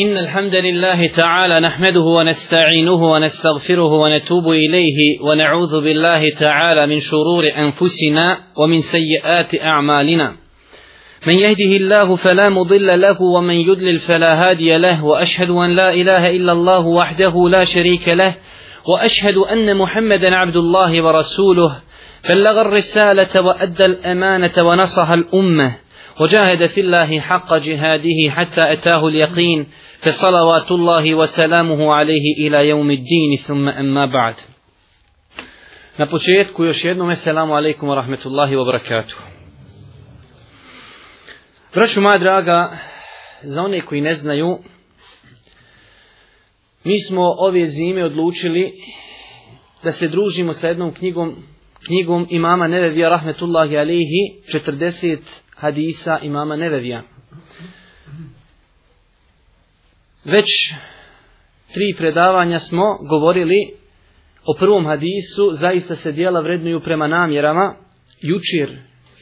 إن الحمد لله تعالى نحمده ونستعينه ونستغفره ونتوب إليه ونعوذ بالله تعالى من شرور أنفسنا ومن سيئات أعمالنا من يهده الله فلا مضل له ومن يدلل فلا هادي له وأشهد أن لا إله إلا الله وحده لا شريك له وأشهد أن محمدا عبد الله ورسوله بلغ الرسالة وأدى الأمانة ونصح الأمة وجاهد في الله حق جهاده حتى أتاه اليقين فصلوات wa salamuhu عليه ila يوم الدين ثم أما Na početku još jednom salamu alaikum wa rahmetullahi wa barakatuh. Braću moja draga, za one koji ne znaju, mi smo ove zime odlučili da se družimo sa jednom knjigom, knjigom imama Nevevija rahmetullahi alaihi, 40 hadisa imama Nevevija. Već tri predavanja smo govorili o prvom hadisu, zaista se dijela vrednuju prema namjerama. Jučer,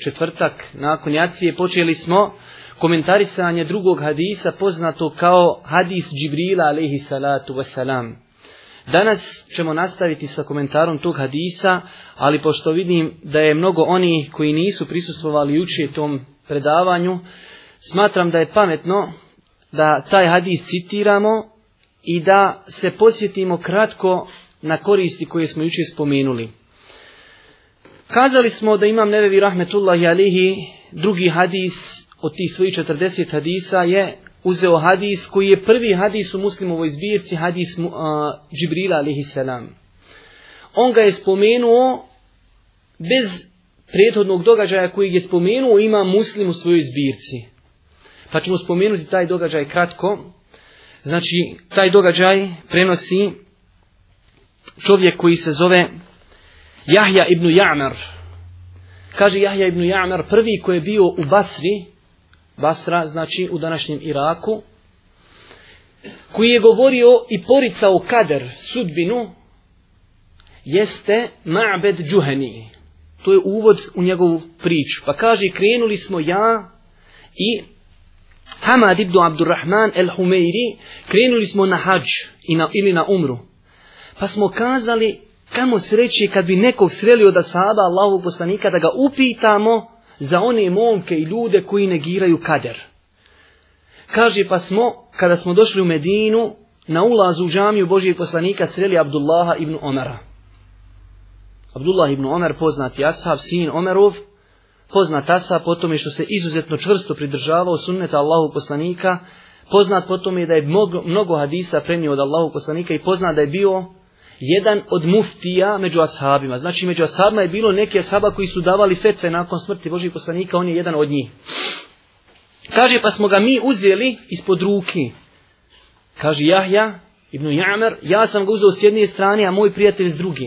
četvrtak, nakon jacije, počeli smo komentarisanje drugog hadisa poznato kao hadis Džibrila alaihi salatu wasalam. Danas ćemo nastaviti sa komentarom tog hadisa, ali pošto vidim da je mnogo onih koji nisu prisustvovali jučer tom predavanju, smatram da je pametno da taj hadis citiramo i da se posjetimo kratko na koristi koje smo jučer spomenuli. Kazali smo da imam Nevevi Rahmetullahi Alihi drugi hadis od tih svojih 40 hadisa je uzeo hadis koji je prvi hadis u muslimovoj zbirci hadis uh, Džibrila alihi selam On ga je spomenuo bez prethodnog događaja koji je spomenuo ima muslim u svojoj zbirci. Pa ćemo spomenuti taj događaj kratko. Znači, taj događaj prenosi čovjek koji se zove Jahja ibn Ja'mar. Kaže Jahja ibn Ja'mar, prvi koji je bio u Basri, Basra znači u današnjem Iraku, koji je govorio i poricao kader, sudbinu, jeste Ma'bed Džuheni. To je uvod u njegovu priču. Pa kaže, krenuli smo ja i Hamad ibn Abdurrahman el Humeiri, krenuli smo na hađ ili na umru. Pa smo kazali kamo sreći kad bi nekog sreli od Asaba Allahovog poslanika da ga upitamo za one momke i ljude koji negiraju kader. Kaže pa smo, kada smo došli u Medinu, na ulazu u džamiju Božijeg poslanika sreli Abdullaha ibn Omara. Abdullah ibn Omer, poznati ashab, sin Omerov, poznat sa po tome što se izuzetno čvrsto pridržavao sunneta Allahu poslanika, poznat po tome da je mnogo, hadisa prenio od Allahu poslanika i poznat da je bio jedan od muftija među ashabima. Znači među ashabima je bilo neke ashaba koji su davali fetve nakon smrti Božih poslanika, on je jedan od njih. Kaže pa smo ga mi uzeli ispod ruki. Kaže Jahja ibn Jamer, ja sam ga uzeo s jedne strane, a moj prijatelj s druge.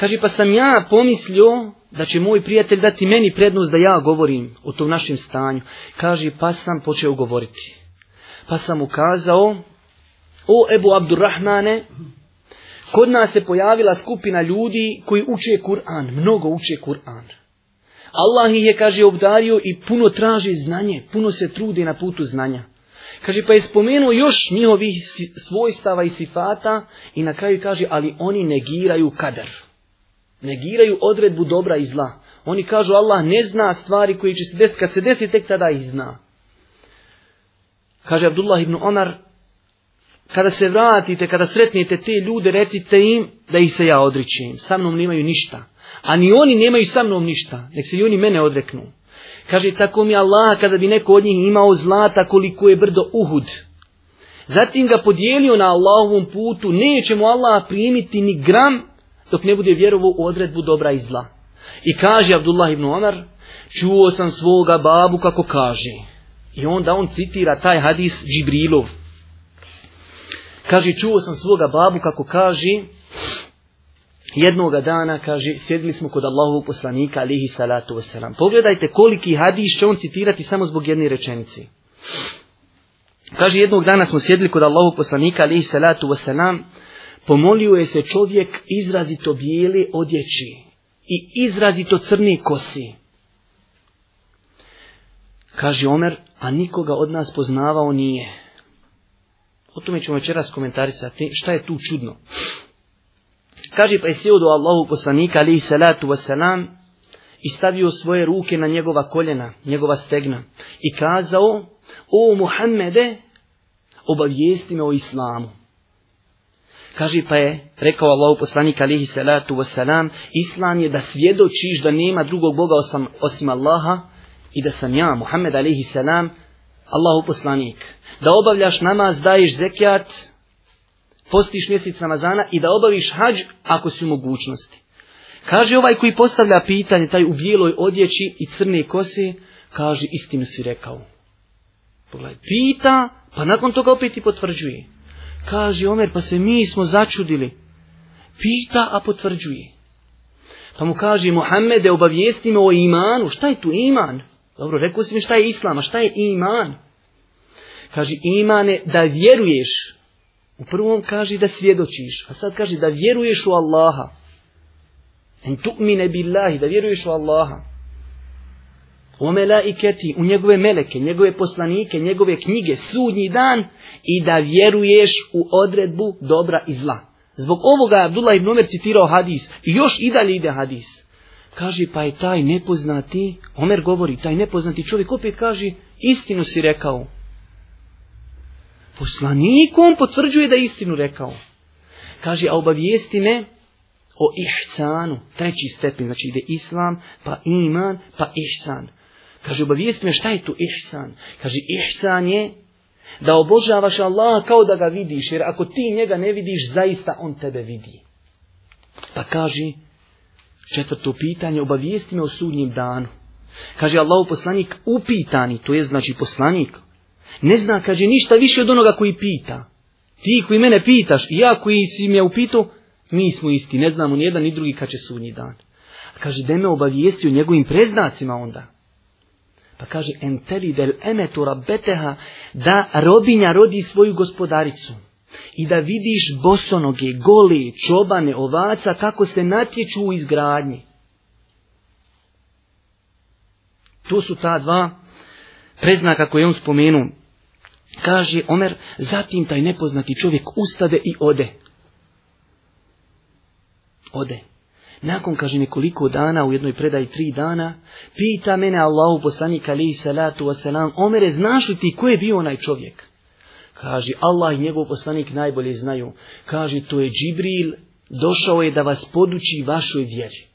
Kaže pa sam ja pomislio da će moj prijatelj dati meni prednost da ja govorim o tom našem stanju. Kaže, pa sam počeo govoriti. Pa sam mu kazao, o Ebu Abdurrahmane, kod nas se pojavila skupina ljudi koji uče Kur'an, mnogo uče Kur'an. Allah ih je, kaže, obdario i puno traži znanje, puno se trude na putu znanja. Kaže, pa je spomenuo još njihovih svojstava i sifata i na kraju kaže, ali oni negiraju kadar negiraju odredbu dobra i zla. Oni kažu Allah ne zna stvari koje će se desiti, kad se desi tek tada ih zna. Kaže Abdullah ibn Omar, kada se vratite, kada sretnete te ljude, recite im da ih se ja odričem. Sa mnom nemaju ništa. A ni oni nemaju sa mnom ništa. Nek se i oni mene odreknu. Kaže, tako mi Allah kada bi neko od njih imao zlata koliko je brdo Uhud. Zatim ga podijelio na Allahovom putu, neće mu Allah primiti ni gram dok ne bude vjerovo u odredbu dobra i zla. I kaže Abdullah ibn Omar, čuo sam svoga babu kako kaže. I onda on citira taj hadis Džibrilov. Kaže, čuo sam svoga babu kako kaže, jednoga dana, kaže, sjedili smo kod Allahovog poslanika, alihi salatu wasalam. Pogledajte koliki hadis će on citirati samo zbog jedne rečenice. Kaže, jednog dana smo sjedili kod Allahovog poslanika, alihi salatu wasalam, Pomolio je se čovjek izrazito bijeli odjeći i izrazito crni kosi. Kaže Omer, a nikoga od nas poznavao nije. O tome ćemo večeras komentarisati šta je tu čudno. Kaže pa je sjeo do Allahu poslanika ali salatu wasalam i stavio svoje ruke na njegova koljena, njegova stegna i kazao, o Muhammede, obavijesti me o islamu. Kaži pa je rekao Allahu poslanik alihi salatu wasalam, Islam je da svjedočiš da nema drugog Boga osim, osim Allaha i da sam ja, Muhammed alihi salam, Allahu poslanik. Da obavljaš namaz, daješ zekijat, postiš mjesec Ramazana i da obaviš hađ ako si u mogućnosti. Kaže ovaj koji postavlja pitanje, taj u bijeloj odjeći i crne kose, kaže istinu si rekao. Pogledaj, pita, pa nakon toga opet i potvrđuje. Kaže Omer, pa se mi smo začudili. Pita, a potvrđuje. Pa mu kaže, Mohamede, obavijesti o imanu. Šta je tu iman? Dobro, rekao si mi šta je a šta je iman? Kaže, imane da vjeruješ. U prvom kaže da svjedočiš, a sad kaže da vjeruješ u Allaha. En tu'mine billahi, da vjeruješ u Allaha i keti, u njegove meleke, njegove poslanike, njegove knjige, sudnji dan i da vjeruješ u odredbu dobra i zla. Zbog ovoga je Abdullah ibn Omer citirao hadis i još i dalje ide hadis. Kaže, pa je taj nepoznati, Omer govori, taj nepoznati čovjek opet kaže, istinu si rekao. Poslanikom potvrđuje da je istinu rekao. Kaže, a obavijesti me o ihsanu, treći stepen, znači ide islam, pa iman, pa ihsan. Kaže, obavijesti me šta je tu ihsan? Kaže, ihsan je da obožavaš Allaha kao da ga vidiš, jer ako ti njega ne vidiš, zaista on tebe vidi. Pa kaže, četvrto pitanje, obavijesti me o sudnjem danu. Kaže Allahu poslanik, upitani, to je znači poslanik, ne zna, kaže, ništa više od onoga koji pita. Ti koji mene pitaš i ja koji si me upitao, mi smo isti, ne znamo ni jedan ni drugi kad će sudnji dan. Kaže, da me obavijesti o njegovim preznacima onda. Pa kaže, enteli del emetu da rodinja rodi svoju gospodaricu. I da vidiš bosonoge, goli, čobane, ovaca, kako se natječu u izgradnji. To su ta dva preznaka koje on spomenuo. Kaže Omer, zatim taj nepoznati čovjek ustade i ode. Ode. Nakon, kaže, nekoliko dana, u jednoj predaji tri dana, pita mene Allahu poslanik alihi salatu wasalam, Omere, znaš li ti ko je bio onaj čovjek? Kaže, Allah i njegov poslanik najbolje znaju. Kaže, to je Džibril, došao je da vas poduči vašoj vjeri.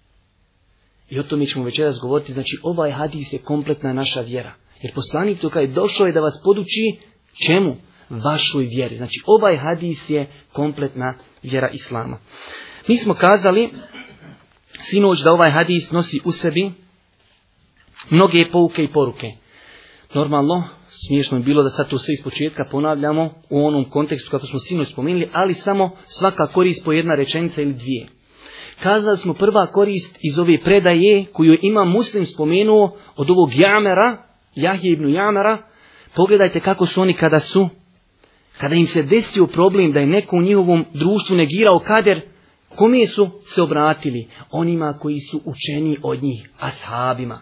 I o tome ćemo večeras govoriti, znači ovaj hadis je kompletna naša vjera. Jer poslanik to je došao je da vas poduči čemu? Vašoj vjeri. Znači ovaj hadis je kompletna vjera Islama. Mi smo kazali sinoć da ovaj hadis nosi u sebi mnoge pouke i poruke. Normalno, smiješno je bilo da sad to sve iz početka ponavljamo u onom kontekstu kako smo sinoć spomenuli, ali samo svaka korist po jedna rečenica ili dvije. Kazali smo prva korist iz ove predaje koju ima muslim spomenuo od ovog jamera, Jahje ibn Jamera, pogledajte kako su oni kada su, kada im se desio problem da je neko u njihovom društvu negirao kader, Kome su se obratili? Onima koji su učeni od njih, ashabima.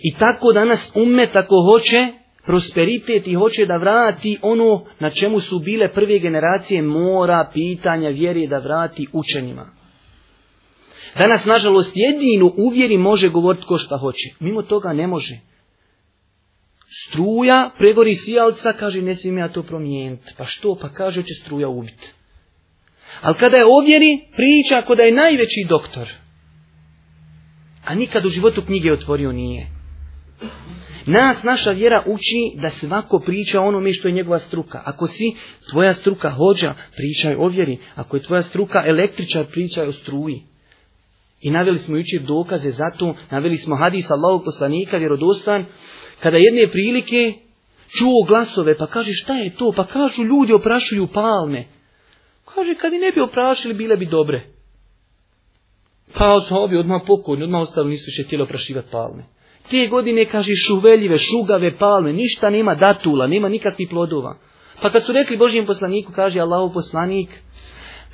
I tako danas umet tako hoće prosperitet i hoće da vrati ono na čemu su bile prve generacije mora, pitanja, vjere da vrati učenima. Danas, nažalost, jedinu u može govoriti ko šta hoće. Mimo toga ne može. Struja pregori sijalca, kaže, ne smijem ja to promijeniti. Pa što? Pa kaže, će struja ubiti. Ali kada je ovjeri, priča ako da je najveći doktor. A nikad u životu knjige otvorio nije. Nas naša vjera uči da svako priča onome što je njegova struka. Ako si tvoja struka hođa, pričaj o vjeri. Ako je tvoja struka električar, pričaj o struji. I naveli smo jučer dokaze za to, naveli smo hadis Allahog poslanika, vjerodostan, kada jedne prilike čuo glasove, pa kaže šta je to, pa kažu ljudi oprašuju palme. Kaže, kad i ne bi oprašili, bile bi dobre. Pa bi odmah pokojni, odmah ostali nisu više htjeli oprašivati palme. Tije godine, kaže, šuveljive, šugave palme, ništa nema datula, nema nikakvih plodova. Pa kad su rekli Božijem poslaniku, kaže Allahov poslanik,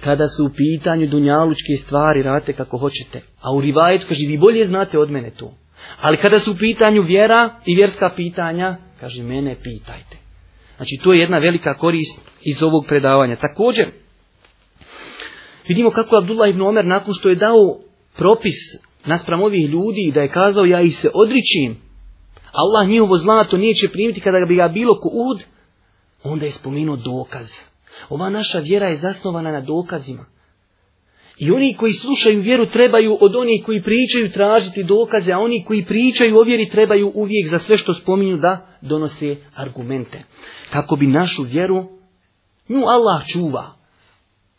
kada su u pitanju dunjalučke stvari, rate kako hoćete. A u Rivajet, kaže, vi bolje znate od mene to. Ali kada su u pitanju vjera i vjerska pitanja, kaže, mene pitajte. Znači, to je jedna velika korist iz ovog predavanja. Također, Vidimo kako je Abdullah ibn Omer nakon što je dao propis naspram ovih ljudi da je kazao ja ih se odričim. Allah njihovo zlato neće primiti kada bi ga bilo ko ud, onda je spomenuo dokaz. Ova naša vjera je zasnovana na dokazima. I oni koji slušaju vjeru trebaju od onih koji pričaju tražiti dokaze, a oni koji pričaju o vjeri trebaju uvijek za sve što spominju da donose argumente. Kako bi našu vjeru, nju Allah čuva.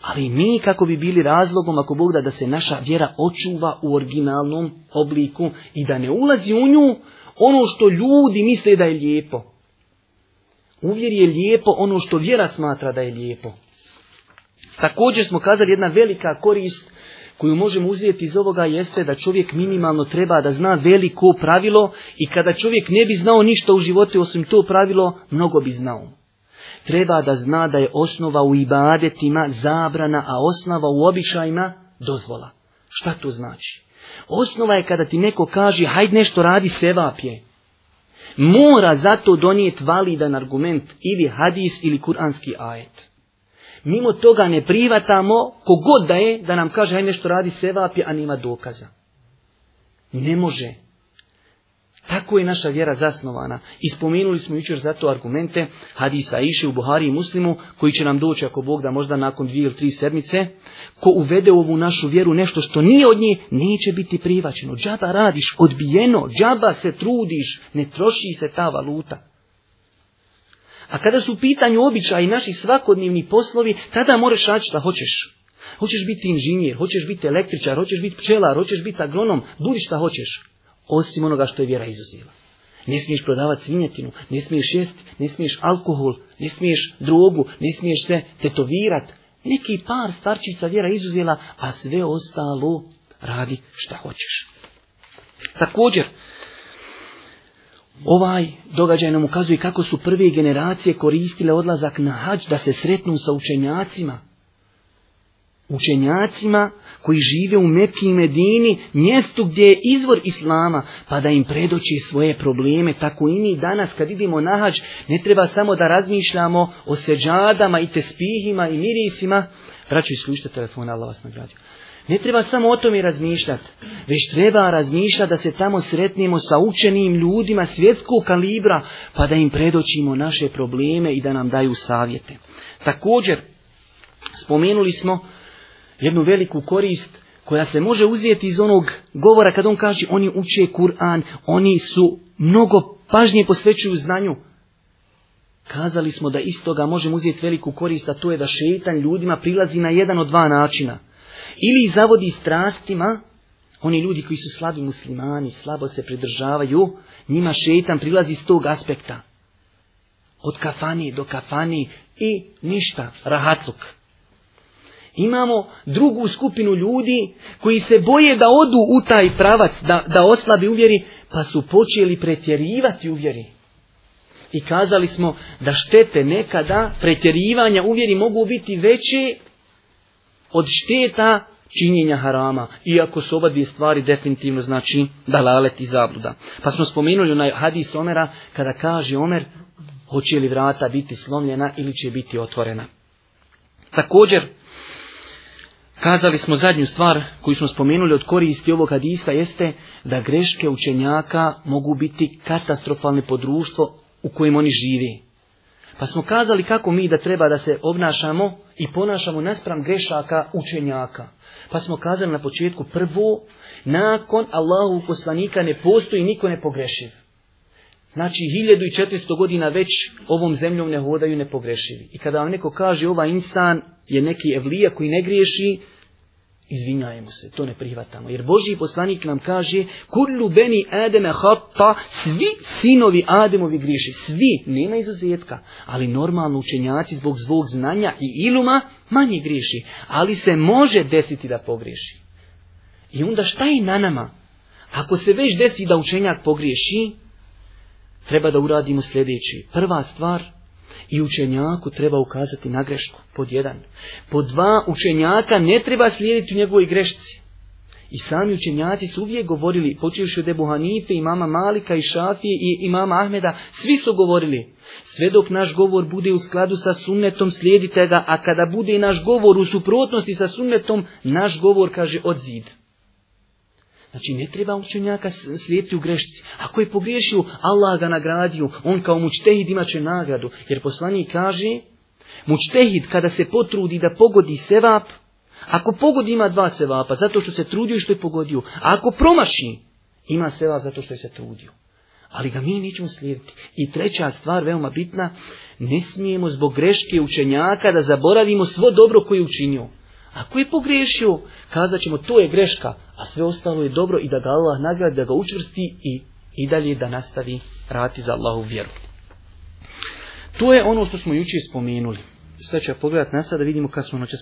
Ali mi kako bi bili razlogom, ako Bog da, da se naša vjera očuva u originalnom obliku i da ne ulazi u nju ono što ljudi misle da je lijepo. Uvjer je lijepo ono što vjera smatra da je lijepo. Također smo kazali jedna velika korist koju možemo uzeti iz ovoga jeste da čovjek minimalno treba da zna veliko pravilo i kada čovjek ne bi znao ništa u životu osim to pravilo, mnogo bi znao treba da zna da je osnova u ibadetima zabrana, a osnova u običajima dozvola. Šta to znači? Osnova je kada ti neko kaže, hajde nešto radi sevapje. Mora zato donijeti validan argument ili hadis ili kuranski ajet. Mimo toga ne privatamo kogod da je da nam kaže hajde nešto radi sevapje, a nema dokaza. Ne može. Tako je naša vjera zasnovana. Ispomenuli smo jučer zato argumente hadisa Iše u Buhari i Muslimu, koji će nam doći ako Bog da možda nakon dvije ili tri sedmice, ko uvede u ovu našu vjeru nešto što nije od nje, neće biti privačeno. Džaba radiš, odbijeno, džaba se trudiš, ne troši se ta valuta. A kada su u pitanju običaji naši svakodnevni poslovi, tada moraš raditi šta hoćeš. Hoćeš biti inženjer, hoćeš biti električar, hoćeš biti pčelar, hoćeš biti agronom, budi šta hoćeš osim onoga što je vjera izuzela. Ne smiješ prodavati svinjetinu, ne smiješ jesti, ne smiješ alkohol, ne smiješ drogu, ne smiješ se tetovirat. Neki par starčica vjera izuzela, a sve ostalo radi šta hoćeš. Također, ovaj događaj nam ukazuje kako su prve generacije koristile odlazak na hađ da se sretnu sa učenjacima, učenjacima koji žive u Mekki i Medini, mjestu gdje je izvor Islama, pa da im predoči svoje probleme. Tako i mi danas kad idemo na hađ, ne treba samo da razmišljamo o seđadama i tespihima i mirisima. Braću, isključite telefon, Allah vas nagradio. Ne treba samo o tome razmišljati, već treba razmišljati da se tamo sretnemo sa učenim ljudima svjetskog kalibra, pa da im predočimo naše probleme i da nam daju savjete. Također, spomenuli smo jednu veliku korist koja se može uzeti iz onog govora kad on kaže oni uče Kur'an, oni su mnogo pažnje posvećuju znanju. Kazali smo da iz toga možemo uzeti veliku korist, a to je da šeitan ljudima prilazi na jedan od dva načina. Ili zavodi strastima, oni ljudi koji su slabi muslimani, slabo se pridržavaju, njima šeitan prilazi s tog aspekta. Od kafani do kafani i ništa, rahatluk. Imamo drugu skupinu ljudi koji se boje da odu u taj pravac, da, da oslabi uvjeri, pa su počeli pretjerivati uvjeri. I kazali smo da štete nekada pretjerivanja uvjeri mogu biti veće od šteta činjenja harama, iako su oba dvije stvari definitivno znači dalalet i zabluda. Pa smo spomenuli onaj hadis Omera kada kaže Omer hoće li vrata biti slomljena ili će biti otvorena. Također Kazali smo zadnju stvar koju smo spomenuli od koristi ovog hadisa jeste da greške učenjaka mogu biti katastrofalne po društvo u kojem oni živi. Pa smo kazali kako mi da treba da se obnašamo i ponašamo naspram grešaka učenjaka. Pa smo kazali na početku prvo, nakon Allahu poslanika ne postoji niko ne pogrešiv. Znači, 1400 godina već ovom zemljom ne hodaju nepogrešivi. I kada vam neko kaže, ova insan je neki evlija koji ne griješi, izvinjajemo se, to ne prihvatamo. Jer Boži poslanik nam kaže, kullu beni ademe hatta, svi sinovi Ademovi griješi, svi, nema izuzetka. Ali normalno učenjaci zbog zvog znanja i iluma manje griješi, ali se može desiti da pogriješi. I onda šta je na nama? Ako se već desi da učenjak pogriješi, treba da uradimo sljedeći. Prva stvar, i učenjaku treba ukazati na grešku, pod jedan. Pod dva, učenjaka ne treba slijediti u njegovoj grešci. I sami učenjaci su uvijek govorili, počevši od Ebu Hanife, mama Malika i Šafije i mama Ahmeda, svi su govorili, sve dok naš govor bude u skladu sa sunnetom, slijedite ga, a kada bude i naš govor u suprotnosti sa sunnetom, naš govor, kaže, od Znači ne treba učenjaka slijepiti u grešci. Ako je pogriješio, Allah ga nagradio. On kao mučtehid ima će nagradu. Jer poslanik kaže, mučtehid kada se potrudi da pogodi sevap, ako pogodi ima dva sevapa, zato što se trudio i što je pogodio. A ako promaši, ima sevap zato što je se trudio. Ali ga mi nećemo slijediti. I treća stvar, veoma bitna, ne smijemo zbog greške učenjaka da zaboravimo svo dobro koje je učinio. Ako je pogriješio, kazat ćemo to je greška, a sve ostalo je dobro i da ga Allah nagradi, da ga učvrsti i, i dalje da nastavi rati za Allahu vjeru. To je ono što smo jučer spomenuli. Sad ću ja pogledat na sad da vidimo kad smo noćas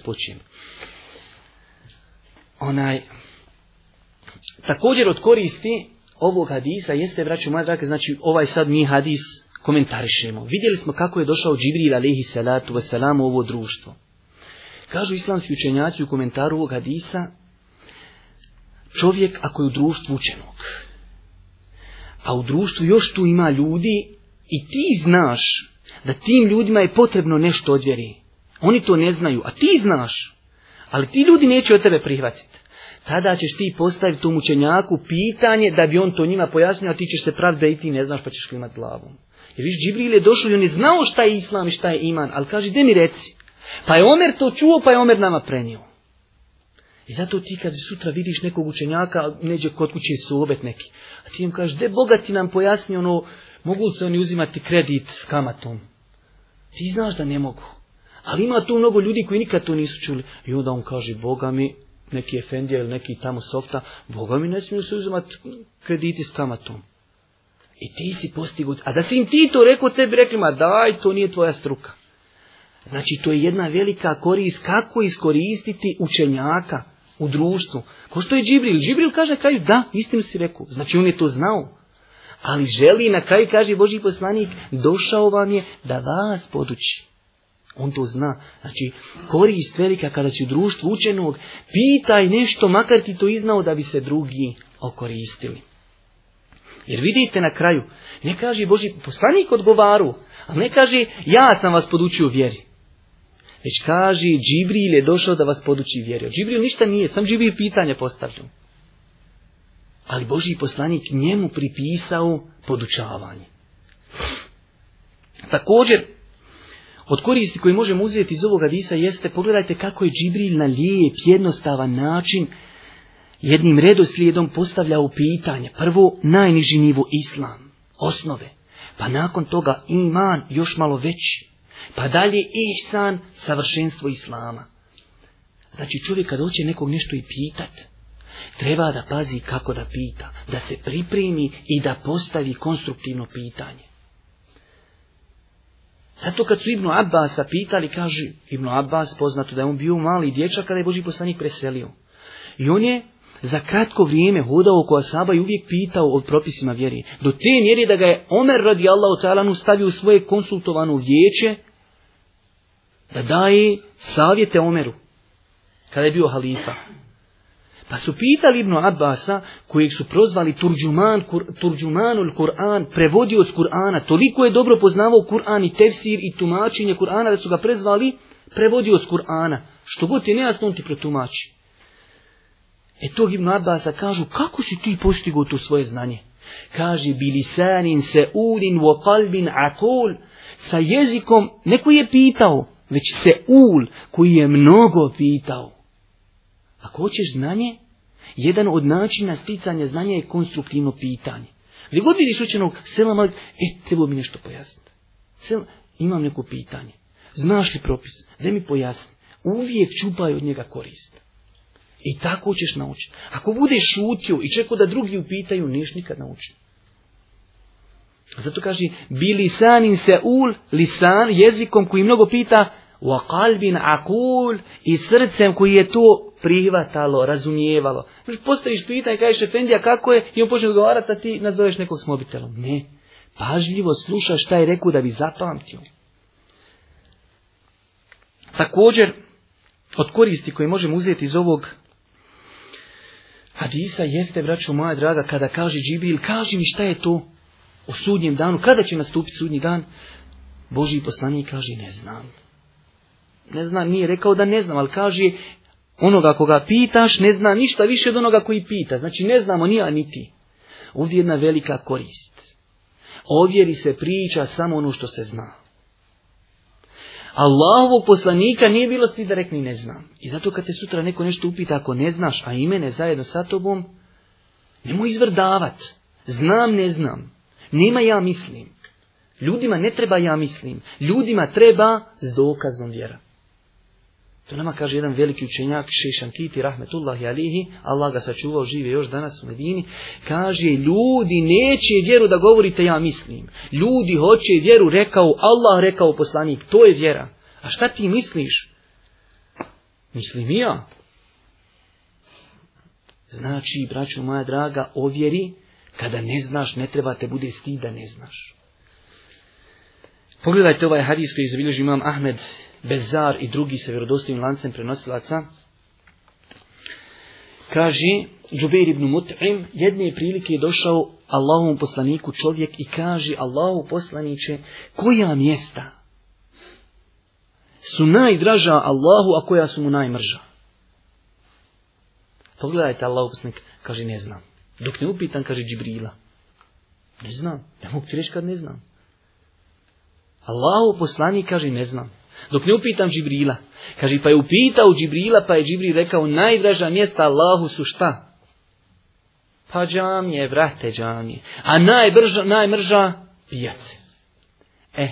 Onaj, također od koristi ovog hadisa jeste, vraću moja drage, znači ovaj sad mi hadis komentarišemo. Vidjeli smo kako je došao Džibril alaihi salatu u ovo društvo. Kažu islamski učenjaci u komentaru ovog hadisa, čovjek ako je u društvu učenog, a u društvu još tu ima ljudi i ti znaš da tim ljudima je potrebno nešto odvjeri. Oni to ne znaju, a ti znaš, ali ti ljudi neće od tebe prihvatiti. Tada ćeš ti postaviti tom učenjaku pitanje da bi on to njima pojasnio, a ti ćeš se praviti da i ti ne znaš pa ćeš klimat glavom. Jer viš, Džibril je došao i on je znao šta je islam i šta je iman, ali kaže, gdje mi reci? Pa je Omer to čuo, pa je Omer nama prenio. I zato ti kad sutra vidiš nekog učenjaka, neđe kod kuće su obet neki. A ti im kažeš, de Boga ti nam pojasni ono, mogu li se oni uzimati kredit s kamatom? Ti znaš da ne mogu. Ali ima tu mnogo ljudi koji nikad to nisu čuli. I onda on kaže, Boga mi, neki efendija ili neki tamo softa, Boga mi ne smiju se uzimati krediti s kamatom. I ti si postigut. a da si im ti to rekao, te rekli, ma daj, to nije tvoja struka. Znači, to je jedna velika korist kako iskoristiti učenjaka u društvu. Ko što je Džibril? Džibril kaže na da, istinu si rekao. Znači, on je to znao. Ali želi, na kraju kaže Boži poslanik, došao vam je da vas poduči. On to zna. Znači, korist velika kada si u društvu učenog, pitaj nešto, makar ti to iznao, da bi se drugi okoristili. Jer vidite na kraju, ne kaže Boži poslanik odgovaru, a ne kaže ja sam vas podučio vjeri. Već kaži, Džibril je došao da vas poduči vjeri. Džibril ništa nije, sam Džibril pitanja postavljao. Ali Boži poslanik njemu pripisao podučavanje. Također, od koristi koji možemo uzeti iz ovoga disa jeste, pogledajte kako je Džibril na lijep, jednostavan način jednim redoslijedom postavljao pitanje. Prvo, najniži nivo islam, osnove. Pa nakon toga iman još malo veći. Pa dalje ihsan, savršenstvo islama. Znači čovjek kad hoće nekog nešto i pitat, treba da pazi kako da pita, da se pripremi i da postavi konstruktivno pitanje. Zato kad su Ibnu Abbasa pitali, kaže Ibnu Abbas, poznato da je on bio mali dječak kada je Boži poslanik preselio. I on je za kratko vrijeme hodao oko Asaba i uvijek pitao o propisima vjeri. Do te mjeri da ga je Omer radi Allahu talanu stavio u svoje konsultovano vijeće da daje savjete Omeru, kada je bio halifa. Pa su pitali Ibnu Abbasa, kojeg su prozvali Turđuman, kur, Turđumanul Kur'an, prevodio od Kur'ana, toliko je dobro poznavao Kur'an i tefsir i tumačenje Kur'ana da su ga prezvali prevodio od Kur'ana. Što god ti nejasno, on ti E to Ibnu Abbasa kažu, kako si ti postigo to svoje znanje? Kaže, Sanin se urin wa kalbin akol, sa jezikom, neko je pitao, već se ul koji je mnogo pitao. Ako hoćeš znanje, jedan od načina sticanja znanja je konstruktivno pitanje. Gdje god vidiš učenog selama, e, treba mi nešto pojasniti. imam neko pitanje. Znaš li propis? Da mi pojasni. Uvijek čupaj od njega korist. I tako ćeš naučiti. Ako budeš šutio i čekao da drugi upitaju, neš nikad naučiti. Zato kaže, bi lisanin se ul, lisan, jezikom koji mnogo pita, wa qalbin i srcem koji je to prihvatalo, razumijevalo. Znači, postaviš pitanje, kažeš šefendija, kako je i on počne odgovarati, a ti nazoveš nekog s mobitelom. Ne, pažljivo slušaš šta je rekao da bi zapamtio. Također, od koristi koje možemo uzeti iz ovog hadisa jeste, braću moja draga, kada kaže Džibil, kaži mi šta je to o sudnjem danu, kada će nastupiti sudnji dan, Boži poslanik kaže ne znam. Ne znam, nije rekao da ne znam, ali kaže onoga koga pitaš ne zna ništa više od onoga koji pita. Znači ne znamo ni ja niti. Ovdje je jedna velika korist. Ovdje li se priča samo ono što se zna. Allahovog poslanika nije bilo sti da rekni ne znam. I zato kad te sutra neko nešto upita ako ne znaš, a imene zajedno sa tobom, nemoj izvrdavat. Znam, ne znam. Nema ja mislim. Ljudima ne treba ja mislim. Ljudima treba s dokazom vjera. To nama kaže jedan veliki učenjak, Šešan Kiti, rahmetullahi alihi, Allah ga sačuvao, žive još danas u Medini, kaže, ljudi neće vjeru da govorite ja mislim. Ljudi hoće vjeru, rekao Allah, rekao poslanik, to je vjera. A šta ti misliš? Mislim ja. Znači, braćo moja draga, ovjeri kada ne znaš, ne treba te bude sti da ne znaš. Pogledajte ovaj hadis koji imam Ahmed Bezar i drugi sa vjerodostojnim lancem prenosilaca. Kaže, Džubeir ibn Mut'im, jedne prilike je došao Allahovom poslaniku čovjek i kaže, Allahu poslaniće, koja mjesta su najdraža Allahu, a koja su mu najmrža? Pogledajte Allahu poslanik, kaže, ne znam. Dok ne upitam, kaže Džibrila. Ne znam, ne mogu ti reći kad ne znam. Allahu poslani kaže ne znam. Dok ne upitam Džibrila. Kaže pa je upitao Džibrila pa je Džibril rekao najdraža mjesta Allahu su šta? Pa je vrate džamije. A najbrža, najmrža pijace. E,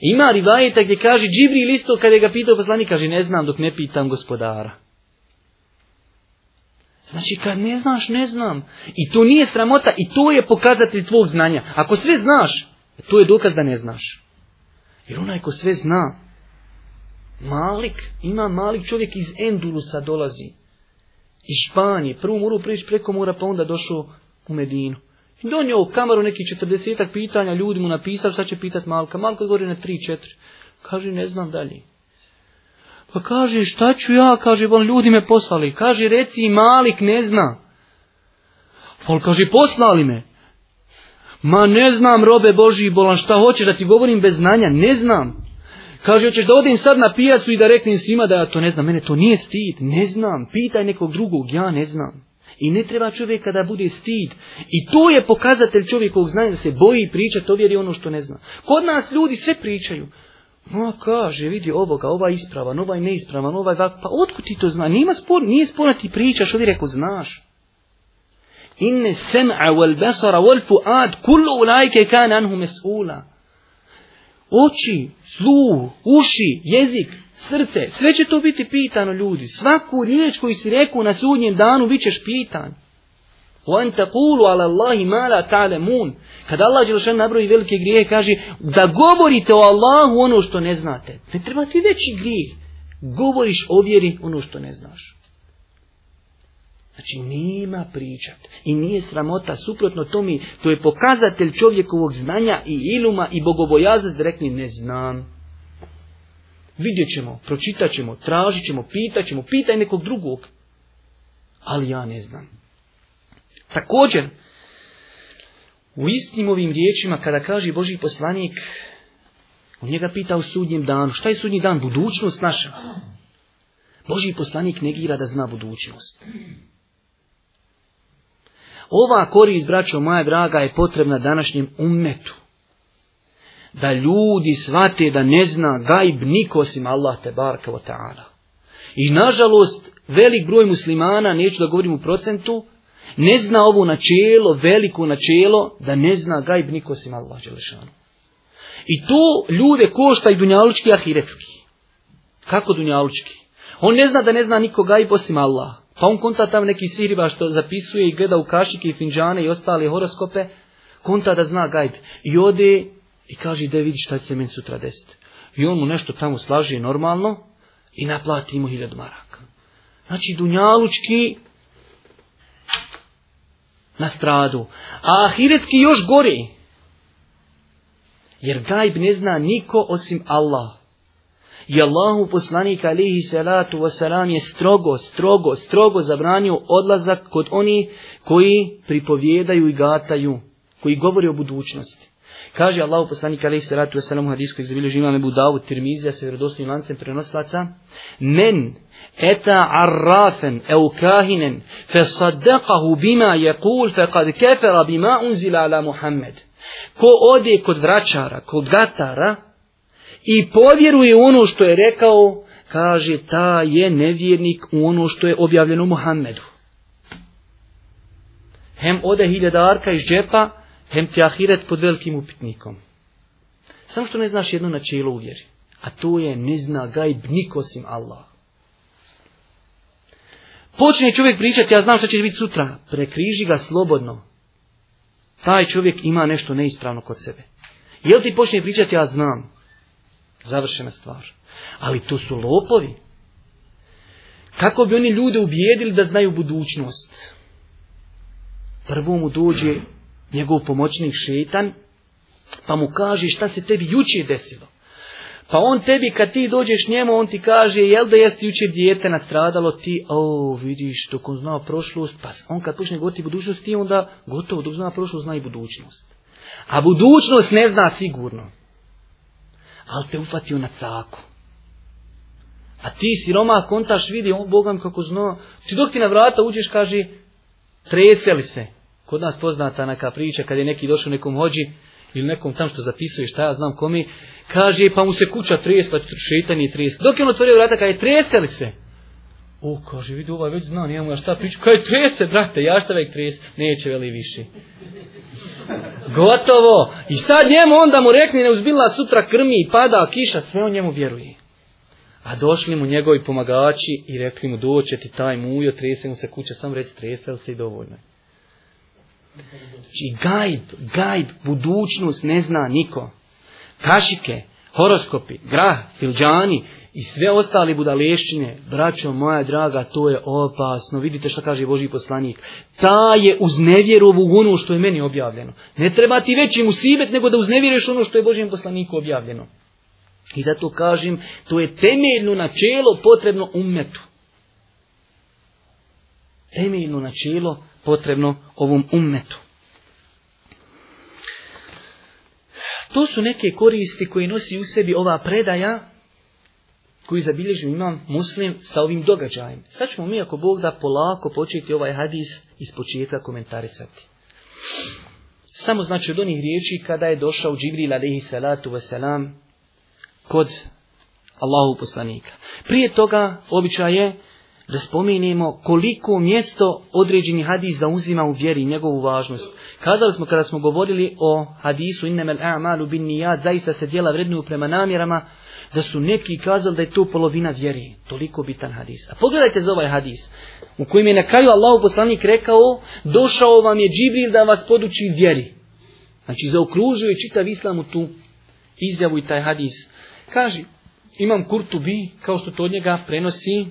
ima rivajeta gdje kaže Džibril isto kada je ga pitao poslani kaže ne znam dok ne pitam gospodara. Znači kad ne znaš, ne znam. I to nije sramota i to je pokazatelj tvog znanja. Ako sve znaš, e, to je dokaz da ne znaš. Jer onaj ko sve zna, malik, ima malik čovjek iz Endulusa dolazi. Iz Španije, prvo moru prijeći preko mora, pa onda došao u Medinu. I donio u kameru nekih četrdesetak pitanja, ljudi mu napisali sad će pitat Malka. Malka govori na tri, četiri. Kaže, ne znam dalje. Pa kaže, šta ću ja, kaže, on ljudi me poslali. Kaže, reci, Malik ne zna. Pa on kaže, poslali me. Ma ne znam, robe Boži i bolan, šta hoće, da ti govorim bez znanja? Ne znam. Kaže, hoćeš da odim sad na pijacu i da reknem svima da ja to ne znam. Mene to nije stid, ne znam. Pitaj nekog drugog, ja ne znam. I ne treba čovjeka da bude stid. I to je pokazatelj čovjekovog znanja da se boji pričati, to vjeri ono što ne zna. Kod nas ljudi sve pričaju. Ma kaže, vidi ovoga, ovaj ispravan, ovaj neispravan, ovaj vak, pa otkud ti to zna? Nima spor, nije sporno ti pričaš, ovdje rekao, znaš. Inne sem'a wal besara wal fuad, kullu ulajke kan anhu mes'ula. Oči, sluh, uši, jezik, srce, sve će to biti pitano ljudi. Svaku riječ koju si rekao na sudnjem danu, bit ćeš pitan. تقولوا على الله ما لا Kada Allah Đelšan nabroji velike grijehe, kaže da govorite o Allahu ono što ne znate. Ne treba ti veći grijeh. Govoriš o vjeri ono što ne znaš. Znači nema pričat i nije sramota, suprotno to mi to je pokazatelj čovjekovog znanja i iluma i bogobojaznost da rekli ne znam. Vidjet ćemo, pročitat ćemo, tražit ćemo, pitat ćemo, pitaj nekog drugog. Ali ja ne znam. Također, u istim ovim riječima, kada kaže Boži poslanik, on njega pita o sudnjem danu. Šta je sudnji dan? Budućnost naša. Boži poslanik negira da zna budućnost. Ova korist, braćo moja draga, je potrebna današnjem umetu. Da ljudi shvate da ne zna gajb niko osim Allah te barka ta'ala. I nažalost, velik broj muslimana, neću da govorim u procentu, ne zna ovo načelo, veliko načelo, da ne zna gajb niko osim Allah Đelešanu. I to ljude košta i dunjalučki i ahiretski. Kako dunjalučki? On ne zna da ne zna niko gajb osim Allah. Pa on konta tam neki sihriba što zapisuje i gleda u kašike i finđane i ostale horoskope. Konta da zna gajb. I ode i kaže da vidi šta će se meni sutra desiti. I on mu nešto tamo slaže normalno i naplati mu hiljad maraka. Znači dunjalučki na stradu. A ahiretski još gori. Jer gajb ne zna niko osim Allah. I Allahu poslanik alihi salatu wasalam je strogo, strogo, strogo zabranio odlazak kod oni koji pripovjedaju i gataju, koji govori o budućnosti. Kaže Allahu poslanik alejhi salatu vesselam u hadisku iz bilježi imam Abu Davud Tirmizija sa vjerodostojnim lancem prenosilaca men eta arrafen au kahinen saddaqahu bima yaqul faqad kafara bima unzila ala Muhammed ko ode kod vračara, kod gatara i povjeruje ono što je rekao kaže ta je nevjernik u ono što je objavljeno Muhammedu hem ode hiljadarka iz džepa Hem ti pod velikim upitnikom. Samo što ne znaš jedno načelo u vjeri. A to je ne zna gajb nikosim Allah. Počne čovjek pričati, ja znam što će biti sutra. Prekriži ga slobodno. Taj čovjek ima nešto neispravno kod sebe. Jel ti počne pričati, ja znam. Završena stvar. Ali to su lopovi. Kako bi oni ljude ubijedili da znaju budućnost? Prvo mu dođe njegov pomoćnik šeitan, pa mu kaže šta se tebi jučer desilo. Pa on tebi kad ti dođeš njemu, on ti kaže, jel da jeste jučer dijete nastradalo, ti, o, vidiš, dok on zna prošlost, pa on kad počne goti budućnost, ti onda gotovo, dok zna prošlost, zna i budućnost. A budućnost ne zna sigurno. Ali te ufatio na caku. A ti siroma kontaš vidi, on Bogam kako zna. Ti dok ti na vrata uđeš, kaže, treseli se. Kod nas poznata neka priča kad je neki došao nekom hođi ili nekom tam što zapisuje šta ja znam komi, kaže pa mu se kuća tresla, šetan i tresla. Dok je on otvorio vrata, kaže treseli se. O, kaže, vidi ovaj već zna, nijemo ja šta priču. Kaže trese, brate, ja šta već trese, neće veli više. Gotovo. I sad njemu onda mu rekne, ne uzbila sutra krmi, i pada, kiša, sve on njemu vjeruje. A došli mu njegovi pomagači i rekli mu, doće ti taj mujo, trese mu se kuća, sam reći, tresel se i dovoljno Znači gajb, gajb, budućnost ne zna niko. Kašike, horoskopi, grah, filđani i sve ostale budalešćine, braćo moja draga, to je opasno. Vidite šta kaže Boži poslanik. Ta je uz nevjerovu ono što je meni objavljeno. Ne treba ti veći musibet nego da uznevjeruješ ono što je Božijem poslaniku objavljeno. I zato kažem, to je temeljno načelo potrebno umetu. Temeljno načelo potrebno ovom ummetu. To su neke koristi koje nosi u sebi ova predaja koju zabilježim imam muslim sa ovim događajem. Sad ćemo mi ako Bog da polako početi ovaj hadis iz početka komentarisati. Samo znači od onih riječi kada je došao Džibril alaihi salatu wasalam kod Allahu poslanika. Prije toga običaj je da spominjemo koliko mjesto određeni hadis zauzima u vjeri i njegovu važnost. Kazali smo kada smo govorili o hadisu innemel a'malu bin nijad, zaista se djela vrednuju prema namjerama, da su neki kazali da je to polovina vjeri. Toliko bitan hadis. A pogledajte za ovaj hadis u kojem je na kraju Allahu poslanik rekao došao vam je Džibril da vas poduči vjeri. Znači zaokružuje čitav islamu tu izjavu i taj hadis. Kaže, imam kurtu bi, kao što to od njega prenosi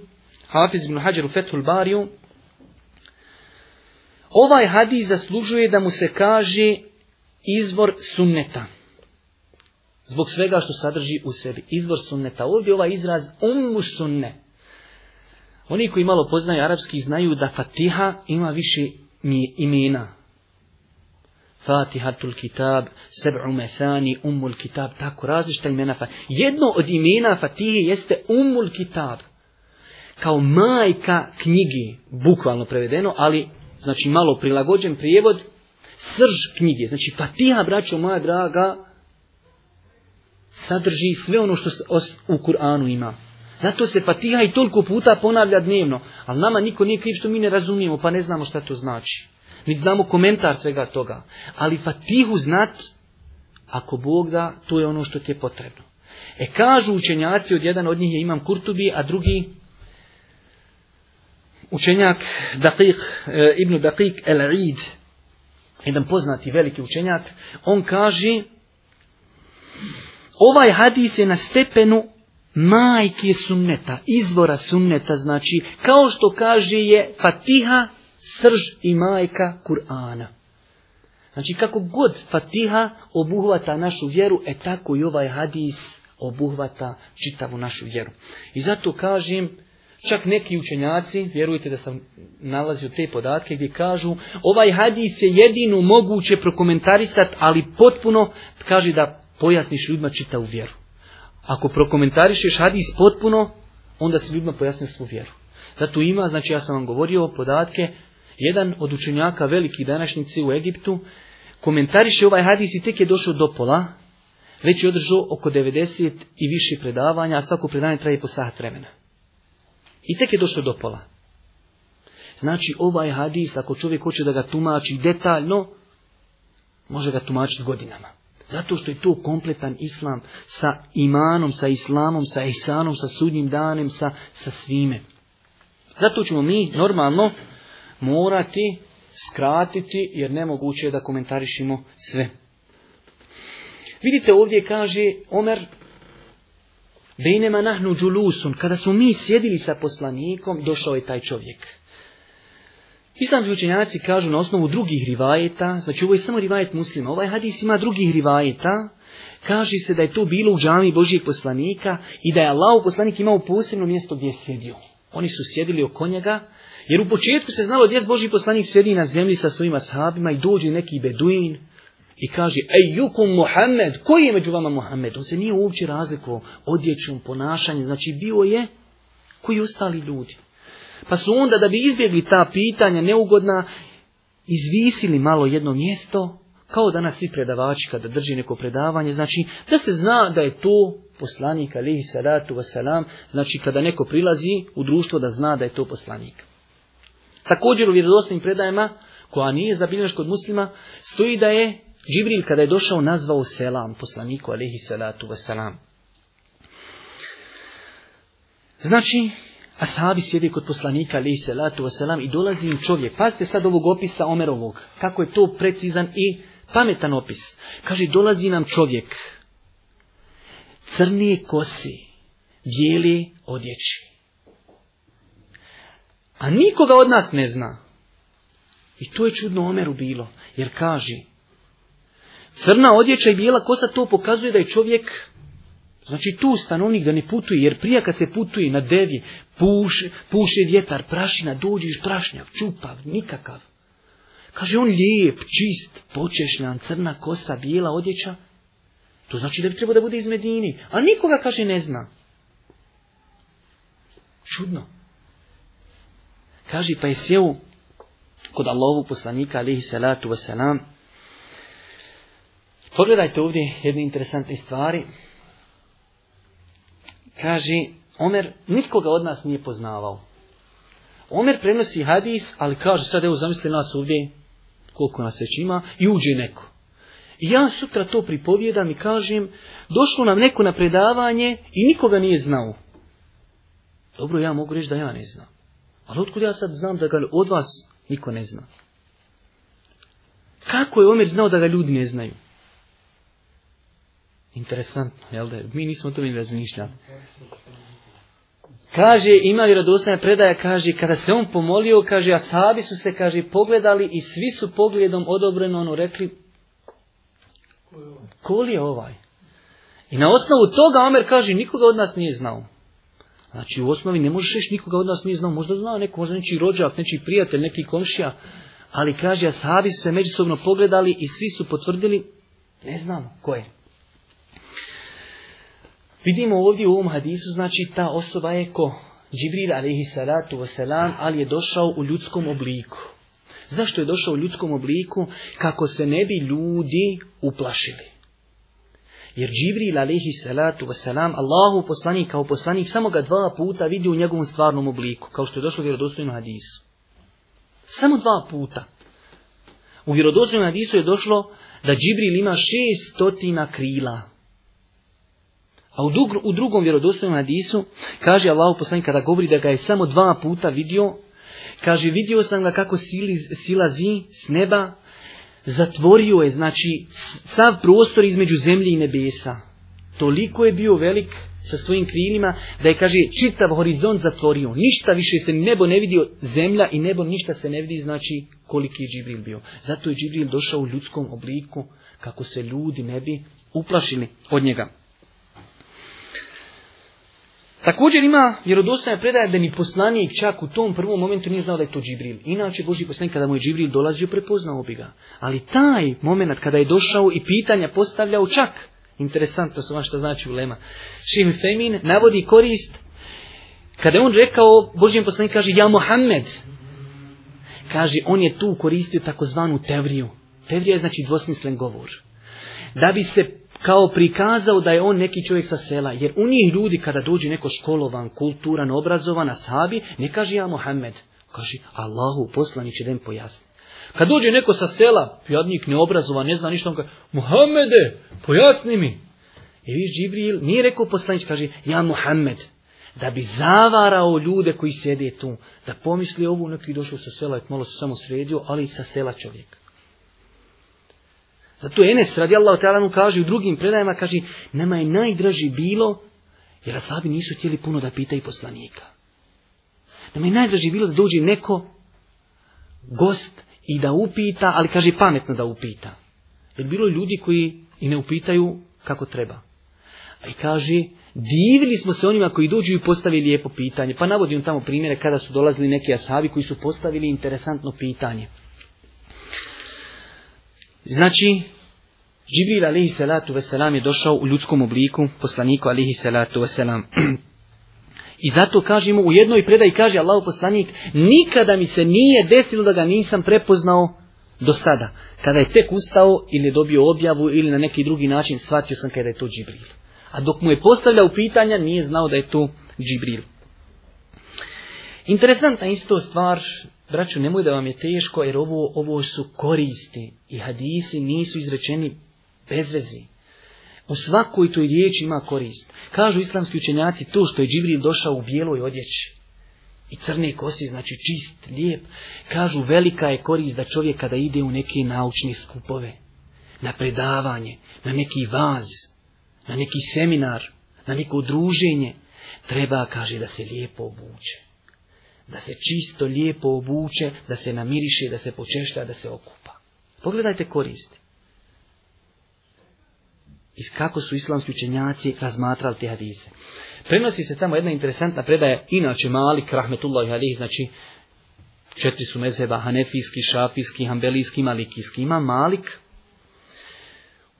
Hafiz ibn Hajar u Fethul Bariju, ovaj hadis zaslužuje da mu se kaže izvor sunneta. Zbog svega što sadrži u sebi. Izvor sunneta. Ovdje ovaj izraz ummu sunne. Oni koji malo poznaju arapski znaju da Fatiha ima više imena. tul kitab, seb'u methani, umul kitab, tako različita imena. Jedno od imena Fatihi jeste umul kitab kao majka knjigi, bukvalno prevedeno, ali znači malo prilagođen prijevod, srž knjige. Znači Fatiha, braćo moja draga, sadrži sve ono što se u Kur'anu ima. Zato se Fatiha i toliko puta ponavlja dnevno. Ali nama niko nije kriv što mi ne razumijemo, pa ne znamo šta to znači. Mi znamo komentar svega toga. Ali Fatihu znat, ako Bog da, to je ono što ti je potrebno. E kažu učenjaci, od jedan od njih je Imam Kurtubi, a drugi učenjak Daqiq, e, Ibn Daqiq el aid jedan poznati veliki učenjak, on kaže ovaj hadis je na stepenu majke sunneta, izvora sunneta, znači kao što kaže je Fatiha, srž i majka Kur'ana. Znači kako god Fatiha obuhvata našu vjeru, e tako i ovaj hadis obuhvata čitavu našu vjeru. I zato kažem, Čak neki učenjaci, vjerujte da sam nalazio te podatke gdje kažu ovaj hadis je jedino moguće prokomentarisat, ali potpuno kaže da pojasniš ljudima u vjeru. Ako prokomentarišeš hadis potpuno, onda si ljudima pojasnio svu vjeru. Zato ima, znači ja sam vam govorio o podatke, jedan od učenjaka veliki današnjice u Egiptu komentariše ovaj hadis i tek je došao do pola, već je održao oko 90 i više predavanja, a svako predavanje traje po sat vremena. I tek je došlo do pola. Znači ovaj hadis, ako čovjek hoće da ga tumači detaljno, može ga tumačiti godinama. Zato što je to kompletan islam sa imanom, sa islamom, sa ihsanom, sa sudnjim danem, sa, sa svime. Zato ćemo mi normalno morati skratiti jer nemoguće je da komentarišimo sve. Vidite ovdje kaže Omer Bejnema nahnu džulusun, kada smo mi sjedili sa poslanikom, došao je taj čovjek. Islamski učenjaci kažu na osnovu drugih rivajeta, znači ovo je samo rivajet muslima, ovaj hadis ima drugih rivajeta, kaže se da je to bilo u džami Božijeg poslanika i da je Allah poslanik imao posebno mjesto gdje je sjedio. Oni su sjedili oko njega, jer u početku se znalo gdje Božji poslanik sjedi na zemlji sa svojima sahabima i dođe neki beduin, i kaže, jukum Muhammed, koji je među vama Muhammed? On se nije uopće razlikovao odjećom, ponašanjem, znači bio je koji ostali ljudi. Pa su onda, da bi izbjegli ta pitanja neugodna, izvisili malo jedno mjesto, kao danas svi predavači kada drži neko predavanje, znači da se zna da je to poslanik, alihi salatu wasalam, znači kada neko prilazi u društvo da zna da je to poslanik. Također u vjerodostojnim predajama, koja nije zabiljena kod muslima, stoji da je Džibril kada je došao nazvao selam poslaniku alihi salatu wasalam. Znači, ashabi sjedi kod poslanika alihi salatu wasalam i dolazi im čovjek. Pazite sad ovog opisa Omerovog, kako je to precizan i pametan opis. Kaže, dolazi nam čovjek crni kosi, dijeli odjeći. A nikoga od nas ne zna. I to je čudno Omeru bilo, jer kaže, Crna odjeća i bijela kosa to pokazuje da je čovjek Znači tu stanovnik da ne putuje, jer prije kad se putuje na devi, puše, puše vjetar, prašina, dođiš prašnjav, čupav, nikakav. Kaže on lijep, čist, počešljan, crna kosa, bijela odjeća. To znači da bi trebao da bude iz Medini. A nikoga, kaže, ne zna. Čudno. Kaže, pa je sjeo kod Allahovu poslanika, alihi salatu wasalam, Pogledajte ovdje jedne interesantne stvari. Kaže, Omer nikoga od nas nije poznavao. Omer prenosi hadis, ali kaže, sad evo zamislite nas ovdje, koliko nas već ima, i uđe neko. I ja sutra to pripovijedam i kažem, došlo nam neko na predavanje i nikoga nije znao. Dobro, ja mogu reći da ja ne znam. Ali otkud ja sad znam da ga od vas niko ne zna? Kako je Omer znao da ga ljudi ne znaju? Interesantno, jel da? Mi nismo to ni razmišljali. Kaže, ima vjerodostojna predaja, kaže, kada se on pomolio, kaže, a sahabi su se, kaže, pogledali i svi su pogledom odobreno ono rekli, ko li je ovaj? I na osnovu toga Omer kaže, nikoga od nas nije znao. Znači, u osnovi ne možeš reći nikoga od nas nije znao, možda znao neko, možda nečiji rođak, nečiji prijatelj, neki komšija, ali kaže, sahabi su se međusobno pogledali i svi su potvrdili, ne znamo ko je. Vidimo ovdje u ovom hadisu, znači ta osoba je ko? Džibril alaihi salatu wasalam, ali je došao u ljudskom obliku. Zašto je došao u ljudskom obliku? Kako se ne bi ljudi uplašili. Jer Džibril alaihi salatu wasalam, Allahu poslanik kao poslanik, samo ga dva puta vidi u njegovom stvarnom obliku, kao što je došlo u vjerodostojnom hadisu. Samo dva puta. U vjerodostojnom hadisu je došlo da Džibril ima šest stotina krila. A u, u drugom vjerodostojnom hadisu kaže Allah poslanik kada govori da ga je samo dva puta vidio, kaže vidio sam ga kako sila silazi s neba, zatvorio je znači sav prostor između zemlje i nebesa. Toliko je bio velik sa svojim krilima da je kaže čitav horizont zatvorio. Ništa više se nebo ne vidio, zemlja i nebo ništa se ne vidi, znači koliki je Džibril bio. Zato je Džibril došao u ljudskom obliku kako se ljudi ne bi uplašili od njega. Također ima vjerodostojna predaja da ni poslanik čak u tom prvom momentu nije znao da je to Džibril. Inače, Boži poslanik kada mu je Džibril dolazio, prepoznao bi ga. Ali taj moment kada je došao i pitanja postavljao čak, interesantno su vam što znači lema, Šim Femin navodi korist kada je on rekao, Boži poslanik kaže, ja Mohamed, kaže, on je tu koristio takozvanu tevriju. Tevrija je znači dvosmislen govor. Da bi se kao prikazao da je on neki čovjek sa sela. Jer u njih ljudi kada dođe neko školovan, kulturan, obrazovan, ashabi, ne kaže ja Mohamed. Kaže Allahu poslaniće da im pojasni. Kad dođe neko sa sela, jadnik neobrazovan, ne zna ništa, on kaže Mohamede, pojasni mi. I vi Džibril nije rekao poslanić, kaže ja Mohamed. Da bi zavarao ljude koji sjede tu. Da pomisli ovu neki došao sa sela i malo se samo sredio, ali sa sela čovjek. Zato Enes radijallahu ta'ala kaže u drugim predajama, kaže, nama je najdraži bilo, jer asabi nisu htjeli puno da pita i poslanika. Nama je najdraži bilo da dođe neko gost i da upita, ali kaže pametno da upita. Jer bilo ljudi koji i ne upitaju kako treba. A i kaže, divili smo se onima koji dođu i postavili lijepo pitanje. Pa navodim tamo primjere kada su dolazili neki asabi koji su postavili interesantno pitanje. Znači, Džibril alihi salatu veselam je došao u ljudskom obliku poslaniku alihi salatu veselam. I zato kažemo u jednoj predaji kaže Allahu poslanik nikada mi se nije desilo da ga nisam prepoznao do sada. Kada je tek ustao ili je dobio objavu ili na neki drugi način shvatio sam kada je to Džibril. A dok mu je postavljao pitanja nije znao da je to Džibril. Interesantna isto stvar Braću, nemoj da vam je teško, jer ovo, ovo su koristi i hadisi nisu izrečeni bez vezi. U svakoj toj riječi ima korist. Kažu islamski učenjaci to što je Džibril došao u bijeloj odjeći i crne kosi, znači čist, lijep. Kažu velika je korist da čovjek kada ide u neke naučne skupove, na predavanje, na neki vaz, na neki seminar, na neko druženje, treba, kaže, da se lijepo obuče da se čisto lijepo obuče, da se namiriše, da se počešta, da se okupa. Pogledajte koristi. I kako su islamski učenjaci razmatrali te hadise. Prenosi se tamo jedna interesantna predaja, inače Malik, Rahmetullah i znači četiri su mezeba, Hanefijski, Šafijski, Hambelijski, Malikijski. Ima Malik,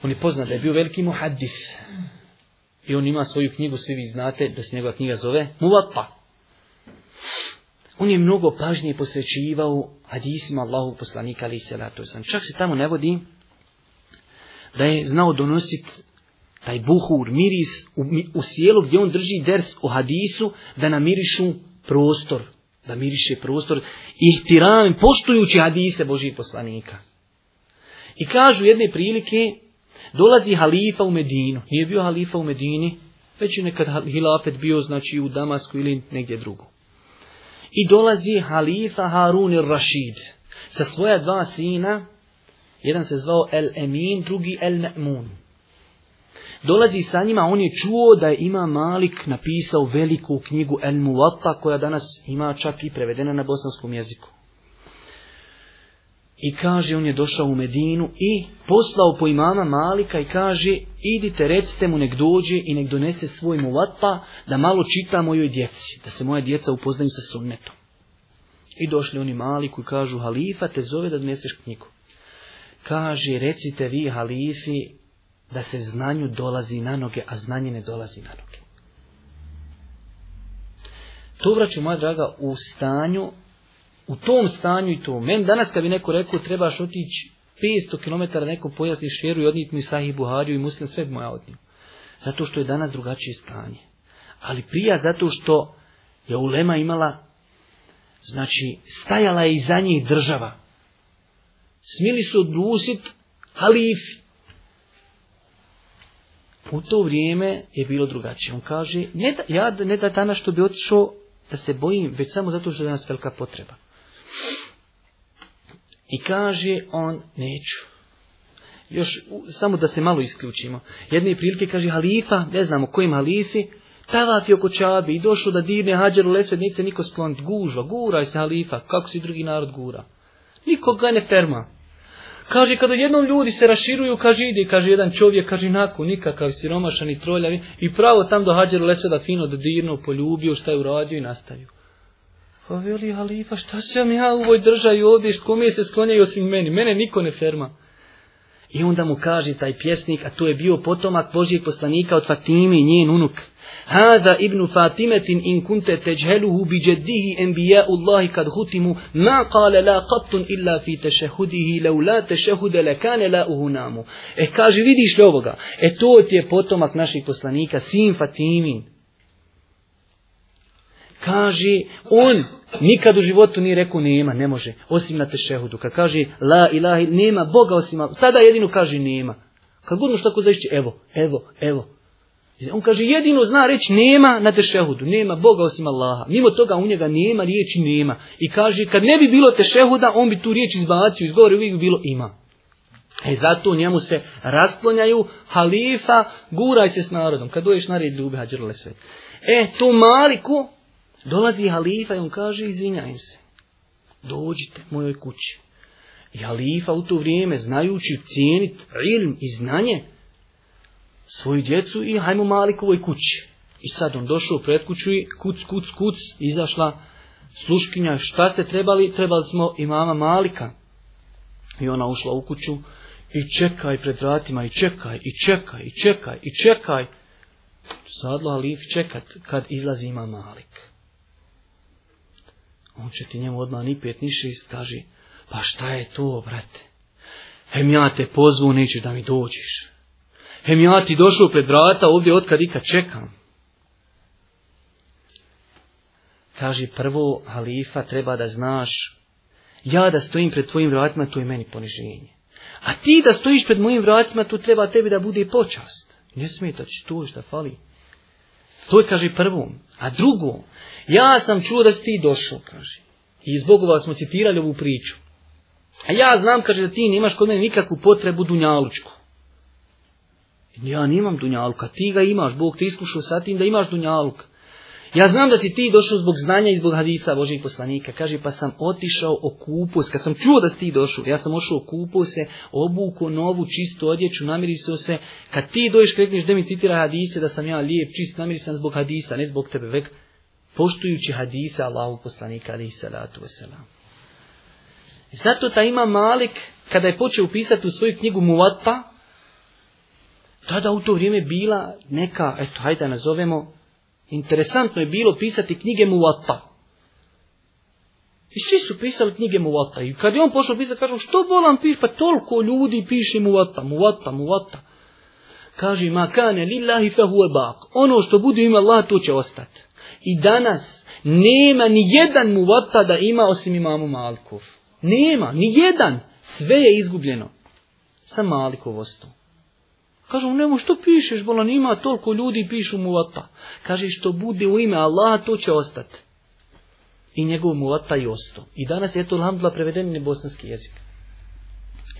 on je poznat da je bio veliki muhaddis. I on ima svoju knjigu, svi vi znate da se njegova knjiga zove Muvatpa on je mnogo pažnje posvećivao hadisima Allahu poslanika ali to sam. Čak se tamo ne vodi da je znao donositi taj buhur, miris u, u sjelu gdje on drži ders o hadisu da namirišu prostor, da miriše prostor ihtiram, poštujući hadise Božih poslanika. I kažu jedne prilike, dolazi halifa u Medinu. Nije bio halifa u Medini, već je nekad hilafet bio znači u Damasku ili negdje drugo. I dolazi halifa Harun Rashid sa svoja dva sina, jedan se zvao El Emin, drugi El Me'mun. Dolazi sa njima, on je čuo da je ima Malik napisao veliku knjigu El Muwatta koja danas ima čak i prevedena na bosanskom jeziku. I kaže, on je došao u Medinu i poslao po imama Malika i kaže, idite, recite mu nek dođe i nek donese svoj muvatpa da malo čita mojoj djeci, da se moja djeca upoznaju sa sunnetom. I došli oni Maliku i kažu, halifa te zove da doneseš knjigu. Kaže, recite vi halifi da se znanju dolazi na noge, a znanje ne dolazi na noge. To vraću, moja draga, u stanju u tom stanju i to. Men danas kad bi neko rekao trebaš otići 500 km nekom pojasni šeru i odnijeti mi sahih Buhariju i muslim sve moja odniju. Zato što je danas drugačije stanje. Ali prija zato što je ulema imala, znači stajala je iza njih država. Smili su dusit halif. U to vrijeme je bilo drugačije. On kaže, ne ja ne da danas što bi otišao da se bojim, već samo zato što je danas velika potreba. I kaže on, neću. Još, samo da se malo isključimo. Jedne prilike kaže halifa, ne znamo kojim halifi, tavaf je oko čabi i došao da dirne hađaru lesve, nije niko sklon, gužva, guraj se halifa, kako si drugi narod gura. ga ne perma Kaže, kada jednom ljudi se raširuju, kaže, ide, kaže, jedan čovjek, kaže, nako, nikakav, siromašan i troljavi, i pravo tam do hađaru lesveda da fino dodirno, poljubio, šta je uradio i nastavio. Pa veli halifa, šta sam ja u ovoj državi ovdje, kome se sklonjaju osim meni, mene niko ne ferma. I onda mu kaže taj pjesnik, a to je bio potomak Božijeg poslanika od Fatime, njen unuk. Hada ibn Fatimetin in kunte teđheluhu bi džeddihi enbija'u Allahi kad hutimu, ma kale la qattun illa fi tešehudihi, lau la tešehude le kane la uhunamu. E kaže, vidiš li ovoga? E to ti je potomak naših poslanika, sin Fatimin kaže on nikad u životu nije rekao nema, ne može, osim na tešehudu. Kad kaže la ilahi, nema Boga osim Allah, tada jedino kaže nema. Kad god što tako zaišće, evo, evo, evo. On kaže jedino zna reći nema na tešehudu, nema Boga osim Allaha. Mimo toga u njega nema riječi nema. I kaže kad ne bi bilo tešehuda, on bi tu riječ izbacio, izgovorio, uvijek bi bilo ima. E zato njemu se rasplonjaju halifa, guraj se s narodom. Kad dođeš na red ljubi E, tu Maliku Dolazi halifa i on kaže, izvinjajem se, dođite mojoj kući. I halifa u to vrijeme, znajući cijenit ilm i znanje, svoju djecu i hajmo Malikovoj kući. I sad on došao pred kuću i kuc, kuc, kuc, izašla sluškinja, šta ste trebali? Trebali smo i mama Malika. I ona ušla u kuću i čekaj pred vratima i čekaj, i čekaj, i čekaj, i čekaj. Sadlo halif čekat kad izlazi ima Malik. On će ti njemu odmah ni pet ni šest, kaži, pa šta je to, brate? Hem ja te pozvu, nećeš da mi dođeš. Hem ja ti došao pred vrata, ovdje otkad ikad čekam. Kaži prvo, halifa, treba da znaš, ja da stojim pred tvojim vratima, to je meni poniženje. A ti da stojiš pred mojim vratima, to treba tebi da bude počast. Ne smetaći to što fali. To je, kaže, prvo. A drugo, ja sam čuo da si ti došao, kaže. I zbog vas smo citirali ovu priču. A ja znam, kaže, da ti nemaš kod mene nikakvu potrebu dunjalučku. Ja nemam dunjaluka, ti ga imaš, Bog te iskušao sa tim da imaš dunjaluka. Ja znam da si ti došao zbog znanja i zbog hadisa Božih poslanika. Kaže, pa sam otišao u kupus Kad sam čuo da si ti došao, ja sam ošao okupu se, obuku, novu, čistu odjeću, namirisao se. Kad ti dojiš, kretniš da mi citira hadise, da sam ja lijep, čist, namirisan zbog hadisa, ne zbog tebe, vek poštujući hadisa Allahu poslanika, ali i salatu wasalam. Zato ta ima Malik, kada je počeo pisati u svoju knjigu Muvata, tada u to vrijeme bila neka, eto, hajde nazovemo, Interesantno je bilo pisati knjige muvata. I svi su pisali knjige muvata? I kad je on pošao pisati, kažu, što bolam piš, pa toliko ljudi piše muvata, muvata, vata Kaže, ma kane lillahi hu bak, Ono što bude ima Allah, to će ostati. I danas nema ni jedan muvata da ima osim imamu Malkov. Nema, ni jedan. Sve je izgubljeno. Sa Malikovostu. Kažu mu, nemo, što pišeš, bolan, ima toliko ljudi, pišu mu vata. Kaže, što bude u ime Allaha, to će ostati. I njegov mu vata i osto. I danas je to, alhamdulillah, preveden na bosanski jezik.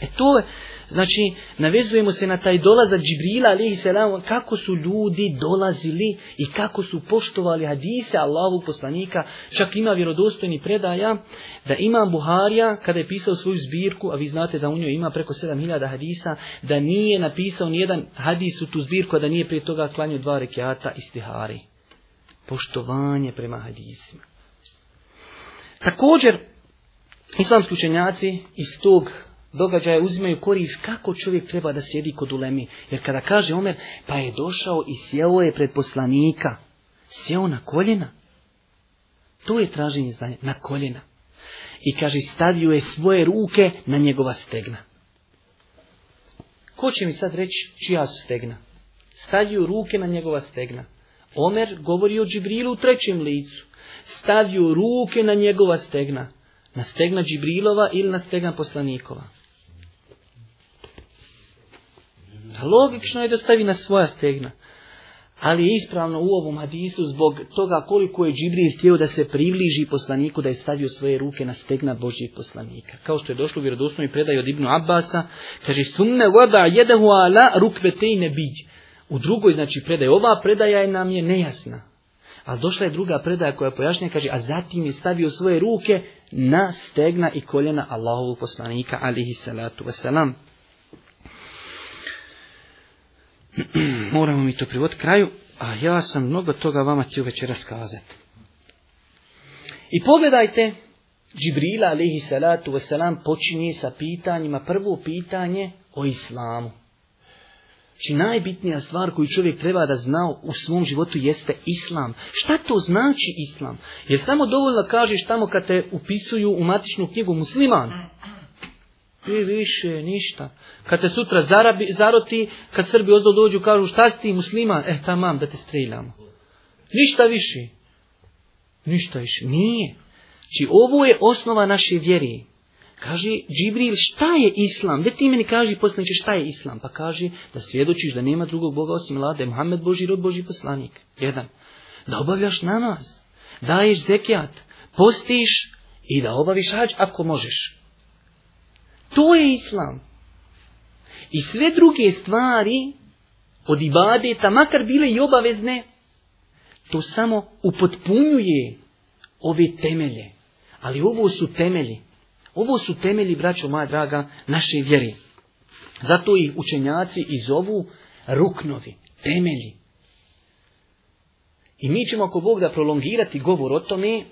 E to je, znači, navezujemo se na taj dolazak Džibrila, alihi selam, kako su ljudi dolazili i kako su poštovali hadise Allahovog poslanika. Čak ima vjerodostojni predaja da imam Buharija, kada je pisao svoju zbirku, a vi znate da u njoj ima preko 7000 hadisa, da nije napisao nijedan hadis u tu zbirku, a da nije prije toga klanio dva rekiata i stihari. Poštovanje prema hadisima. Također, islamski učenjaci iz tog događaja uzimaju korist kako čovjek treba da sjedi kod ulemi. Jer kada kaže Omer, pa je došao i sjeo je pred poslanika. Sjeo na koljena. To je traženje znanja, na koljena. I kaže, stavio je svoje ruke na njegova stegna. Ko će mi sad reći čija su stegna? Stavio ruke na njegova stegna. Omer govori o Džibrilu u trećem licu. Stavio ruke na njegova stegna. Na stegna Džibrilova ili na stegna poslanikova. logično je da stavi na svoja stegna. Ali je ispravno u ovom hadisu zbog toga koliko je Džibril htio da se približi poslaniku da je stavio svoje ruke na stegna Božjih poslanika. Kao što je došlo u i predaji od Ibnu Abbasa, kaže sunne vada jedahu ala i ne U drugoj znači predaj, ova predaja je nam je nejasna. Ali došla je druga predaja koja pojašnja, kaže, a zatim je stavio svoje ruke na stegna i koljena Allahovog poslanika, alihi salatu wasalam. moramo mi to privoditi kraju, a ja sam mnogo toga vama htio večeras kazati. I pogledajte, Džibrila alaihi salatu wasalam počinje sa pitanjima, prvo pitanje o islamu. Či znači, najbitnija stvar koju čovjek treba da zna u svom životu jeste islam. Šta to znači islam? Jer samo dovoljno kažeš tamo kad te upisuju u matičnu knjigu musliman. I više ništa. Kad se sutra zarabi, zaroti, kad Srbi ozdo dođu kažu šta si ti musliman? Eh tamam da te streljamo. Ništa više. Ništa više. Nije. Či znači, ovo je osnova naše vjeri. Kaže Džibril, šta je islam? Gdje ti meni kaži poslaniče šta je islam? Pa kaže da svjedočiš da nema drugog Boga osim Lade, Muhammed Boži rod Boži poslanik. Jedan. Da obavljaš namaz, daješ zekijat, postiš i da obaviš hađ ako možeš. To je islam. I sve druge stvari od ibadeta, makar bile i obavezne, to samo upotpunjuje ove temelje. Ali ovo su temelji. Ovo su temelji, braćo moja draga, naše vjeri. Zato ih učenjaci i zovu ruknovi, temelji. I mi ćemo, ako Bog da prolongirati govor o tome,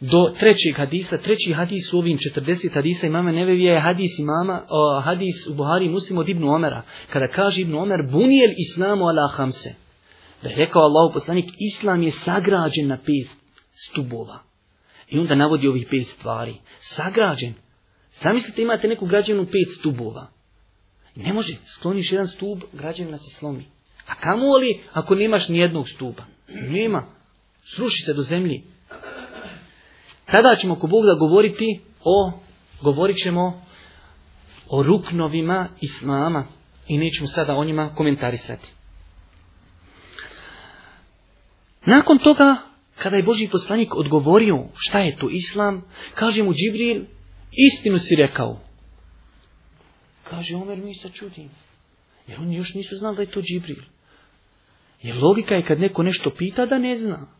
do trećeg hadisa. Treći hadis u ovim 40 hadisa imama Nevevija je hadis, imama, o hadis u Buhari muslim od Ibnu Omera. Kada kaže Ibnu Omer, bunijel islamu ala hamse. Da je rekao Allahu poslanik, islam je sagrađen na pet stubova. I onda navodi ovih pet stvari. Sagrađen. Zamislite imate neku građevinu pet stubova. Ne može, skloniš jedan stub, građevina se slomi. A kamo li ako nemaš nijednog stuba? Nema. Sruši se do zemlji. Kada ćemo ko Bog da govoriti o, govorit ćemo o ruknovima Islama i nećemo sada o njima komentarisati. Nakon toga, kada je Boži poslanik odgovorio šta je to Islam, kaže mu Džibril, istinu si rekao. Kaže Omer, mi se čudim. Jer oni još nisu znali da je to Džibril. Jer logika je kad neko nešto pita da ne zna.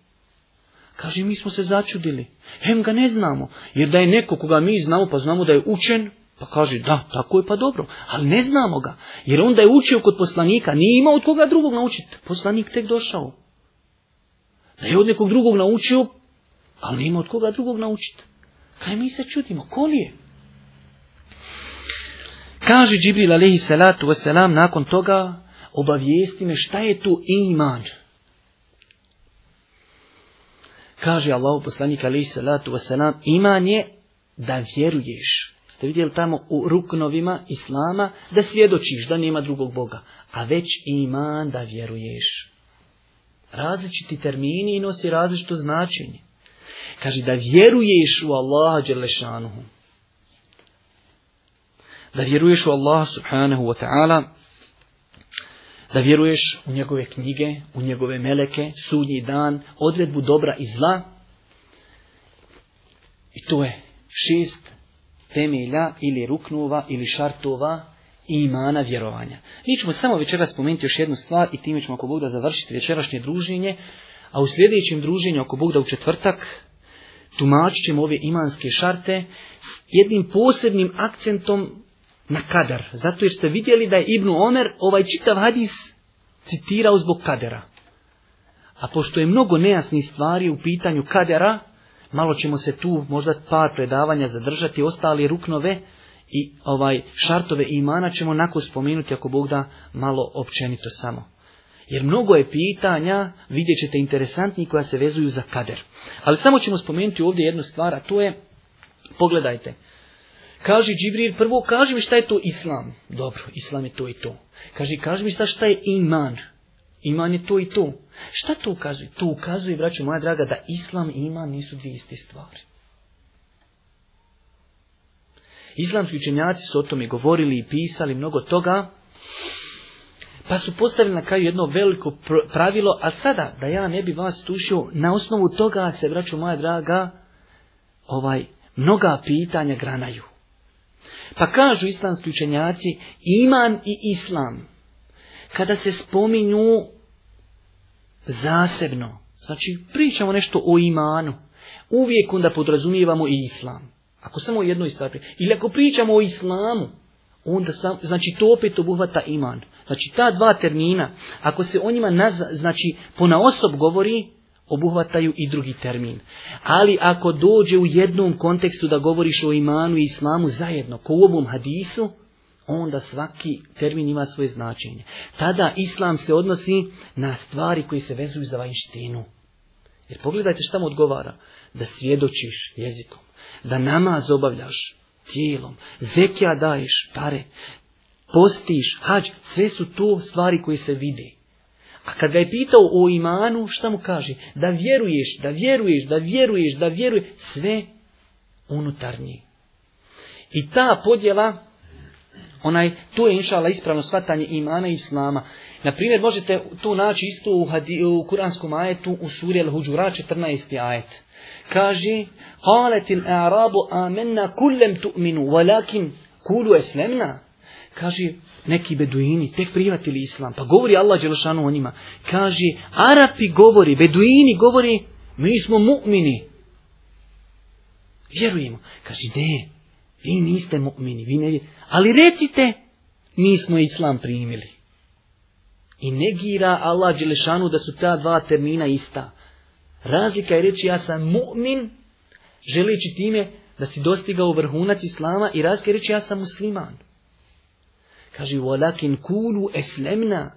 Kaže, mi smo se začudili. Hem ga ne znamo. Jer da je neko koga mi znamo, pa znamo da je učen, pa kaže, da, tako je pa dobro. Ali ne znamo ga. Jer onda je učio kod poslanika, nije imao od koga drugog naučiti. Poslanik tek došao. Da je od nekog drugog naučio, ali nije imao od koga drugog naučiti. Kaj mi se čudimo, li je? Kaže Džibril alaihi salatu wasalam nakon toga, obavijesti me šta je tu iman. Kaže Allahu poslanik alaihi salatu wasalam, iman je da vjeruješ. Ste vidjeli tamo u ruknovima Islama da svjedočiš da nema drugog Boga, a već iman da vjeruješ. Različiti termini nosi različito značenje. Kaže da vjeruješ u Allaha Đelešanuhu. Da vjeruješ u Allaha subhanahu wa ta'ala da vjeruješ u njegove knjige, u njegove meleke, sudnji dan, odredbu dobra i zla. I to je šest temelja ili ruknova ili šartova imana vjerovanja. Mi ćemo samo večeras spomenuti još jednu stvar i time ćemo ako Bog da završiti večerašnje druženje, a u sljedećem druženju ako Bog da u četvrtak tumačit ćemo ove imanske šarte jednim posebnim akcentom na kadar. Zato jer ste vidjeli da je Ibnu Omer ovaj čitav hadis citirao zbog kadera. A pošto je mnogo nejasnih stvari u pitanju kadera, malo ćemo se tu možda par predavanja zadržati, ostali ruknove i ovaj šartove imana ćemo nakon spomenuti ako Bog da malo općenito samo. Jer mnogo je pitanja, vidjet ćete interesantni koja se vezuju za kader. Ali samo ćemo spomenuti ovdje jednu stvar, a to je, pogledajte, Kaže Džibril, prvo kaži mi šta je to islam. Dobro, islam je to i to. Kaži, kaži mi šta, šta je iman. Iman je to i to. Šta to ukazuje? To ukazuje, braćo moja draga, da islam i iman nisu dvije iste stvari. Islamski učenjaci su o tome govorili i pisali mnogo toga, pa su postavili na kraju jedno veliko pravilo, a sada, da ja ne bi vas tušio, na osnovu toga se, vraću moja draga, ovaj, mnoga pitanja granaju. Pa kažu islamski učenjaci, iman i islam, kada se spominju zasebno, znači pričamo nešto o imanu, uvijek onda podrazumijevamo i islam. Ako samo jedno jednoj stvari, ili ako pričamo o islamu, onda sam, znači to opet obuhvata iman. Znači ta dva termina, ako se o njima znači, po na osob govori, obuhvataju i drugi termin. Ali ako dođe u jednom kontekstu da govoriš o imanu i islamu zajedno, ko u ovom hadisu, onda svaki termin ima svoje značenje. Tada islam se odnosi na stvari koje se vezuju za vanjštinu. Jer pogledajte šta mu odgovara. Da svjedočiš jezikom, da namaz obavljaš tijelom, zekija daješ pare, postiš, hađ, sve su to stvari koje se vide. A kad ga je pitao o imanu, šta mu kaže? Da vjeruješ, da vjeruješ, da vjeruješ, da vjeruješ, sve unutarnji. I ta podjela, onaj, tu je inšala ispravno shvatanje imana i islama. Naprimjer, možete to naći isto u, u kuranskom ajetu u suri Al-Huđura 14. ajet. Kaže, Haletil arabu amena kullem tu'minu, walakin kulu eslemna. Kaže neki beduini, tek prihvatili islam, pa govori Allah Đelešanu o njima. Kaže, Arapi govori, beduini govori, mi smo mu'mini. Vjerujemo. Kaže, ne, vi niste mu'mini, vi ne Ali recite, mi smo islam primili. I negira Allah Đelešanu da su ta dva termina ista. Razlika je reći ja sam mu'min, želeći time da si dostigao vrhunac islama i razlika je reći ja sam musliman. Kaže, walakin kulu eslemna.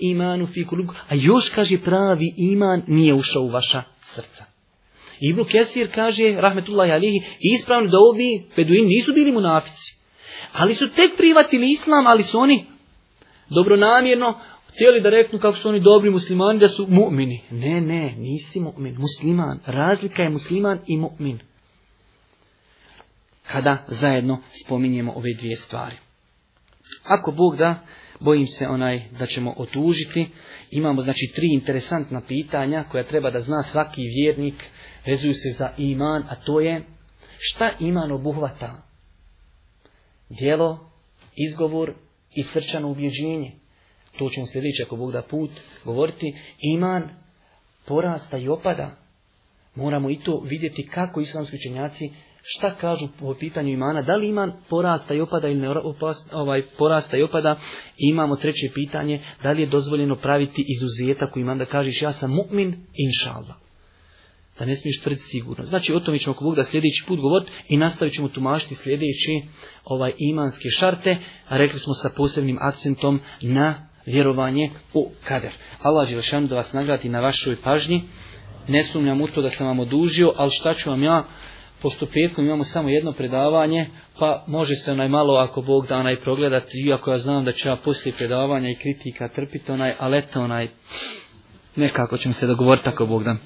imanu fi A još, kaže, pravi iman nije ušao u vaša srca. Ibn Kesir kaže, rahmetullahi alihi, ispravno da ovi beduini nisu bili munafici. Ali su tek privatili islam, ali su oni dobronamjerno htjeli da reknu kako su oni dobri muslimani, da su mu'mini. Ne, ne, nisi mu'min, musliman. Razlika je musliman i mu'min. Kada zajedno spominjemo ove dvije stvari. Ako Bog da, bojim se onaj da ćemo otužiti. Imamo znači tri interesantna pitanja koja treba da zna svaki vjernik, vezuju se za iman, a to je šta iman obuhvata? Djelo, izgovor i srčano ubjeđenje. To ćemo sljedeći, ako Bog da put, govoriti. Iman porasta i opada. Moramo i to vidjeti kako islamski učenjaci šta kažu po pitanju imana, da li iman porasta i opada ili ne ovaj, porasta i opada. I imamo treće pitanje, da li je dozvoljeno praviti izuzetak u iman, da kažeš ja sam mu'min, inša Da ne smiješ tvrditi sigurno. Znači, o tome ćemo da sljedeći put govoriti i nastavit ćemo tumašiti sljedeći ovaj, imanske šarte, a rekli smo sa posebnim akcentom na vjerovanje u kader. Allah Želešanu da vas nagradi na vašoj pažnji. Ne sumnjam u to da sam vam odužio, ali šta ću vam ja pošto petkom imamo samo jedno predavanje, pa može se onaj malo ako Bog da onaj progledati, iako ja znam da će ja poslije predavanja i kritika trpiti onaj, ali eto onaj, nekako ćemo se dogovoriti ako Bog da.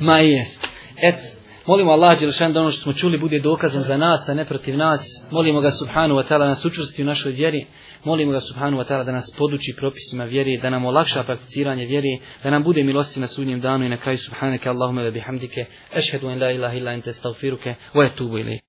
Ma jest. Eto, Molimo Allah Đelšan da ono što smo čuli bude dokazom za nas, a ne protiv nas. Molimo ga Subhanu wa ta'ala da nas učvrsti u našoj vjeri. Molimo ga Subhanu wa ta'ala da nas poduči propisima vjeri, da nam olakša prakticiranje vjeri, da nam bude milosti na sudnjem danu i na kraju Subhanaka Allahume ve bihamdike. Ešhedu en la ilaha illa ente stavfiruke, ve etubu ili.